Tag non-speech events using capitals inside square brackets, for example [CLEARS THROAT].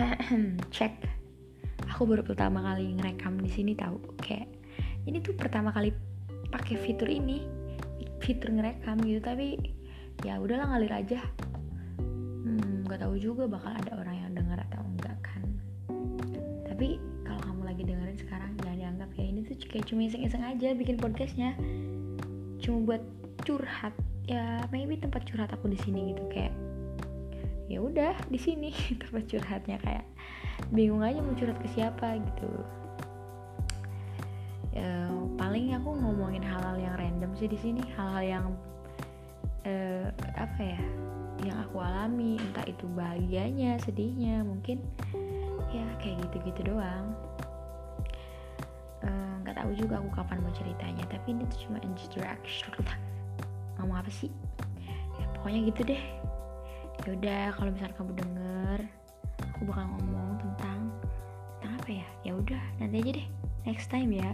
[CLEARS THROAT] cek. Aku baru pertama kali ngerekam di sini tahu kayak ini tuh pertama kali pakai fitur ini fitur ngerekam gitu tapi ya udahlah ngalir aja. Hmm, tahu juga bakal ada orang yang denger atau enggak kan. Tapi kalau kamu lagi dengerin sekarang jangan dianggap ya ini tuh kayak cuma iseng-iseng aja bikin podcastnya. Cuma buat curhat ya maybe tempat curhat aku di sini gitu kayak ya udah di sini. [LAUGHS] Tempat curhatnya kayak bingung aja mau curhat ke siapa gitu. Ya, paling aku ngomongin hal-hal yang random sih di sini. Hal-hal yang uh, apa ya yang aku alami. Entah itu bahagianya sedihnya mungkin ya kayak gitu-gitu doang. Nggak uh, tahu juga aku kapan mau ceritanya tapi ini tuh cuma introduction ngomong apa sih? Ya pokoknya gitu deh ya udah kalau misalnya kamu denger aku bakal ngomong tentang tentang apa ya? Ya udah nanti aja deh. Next time ya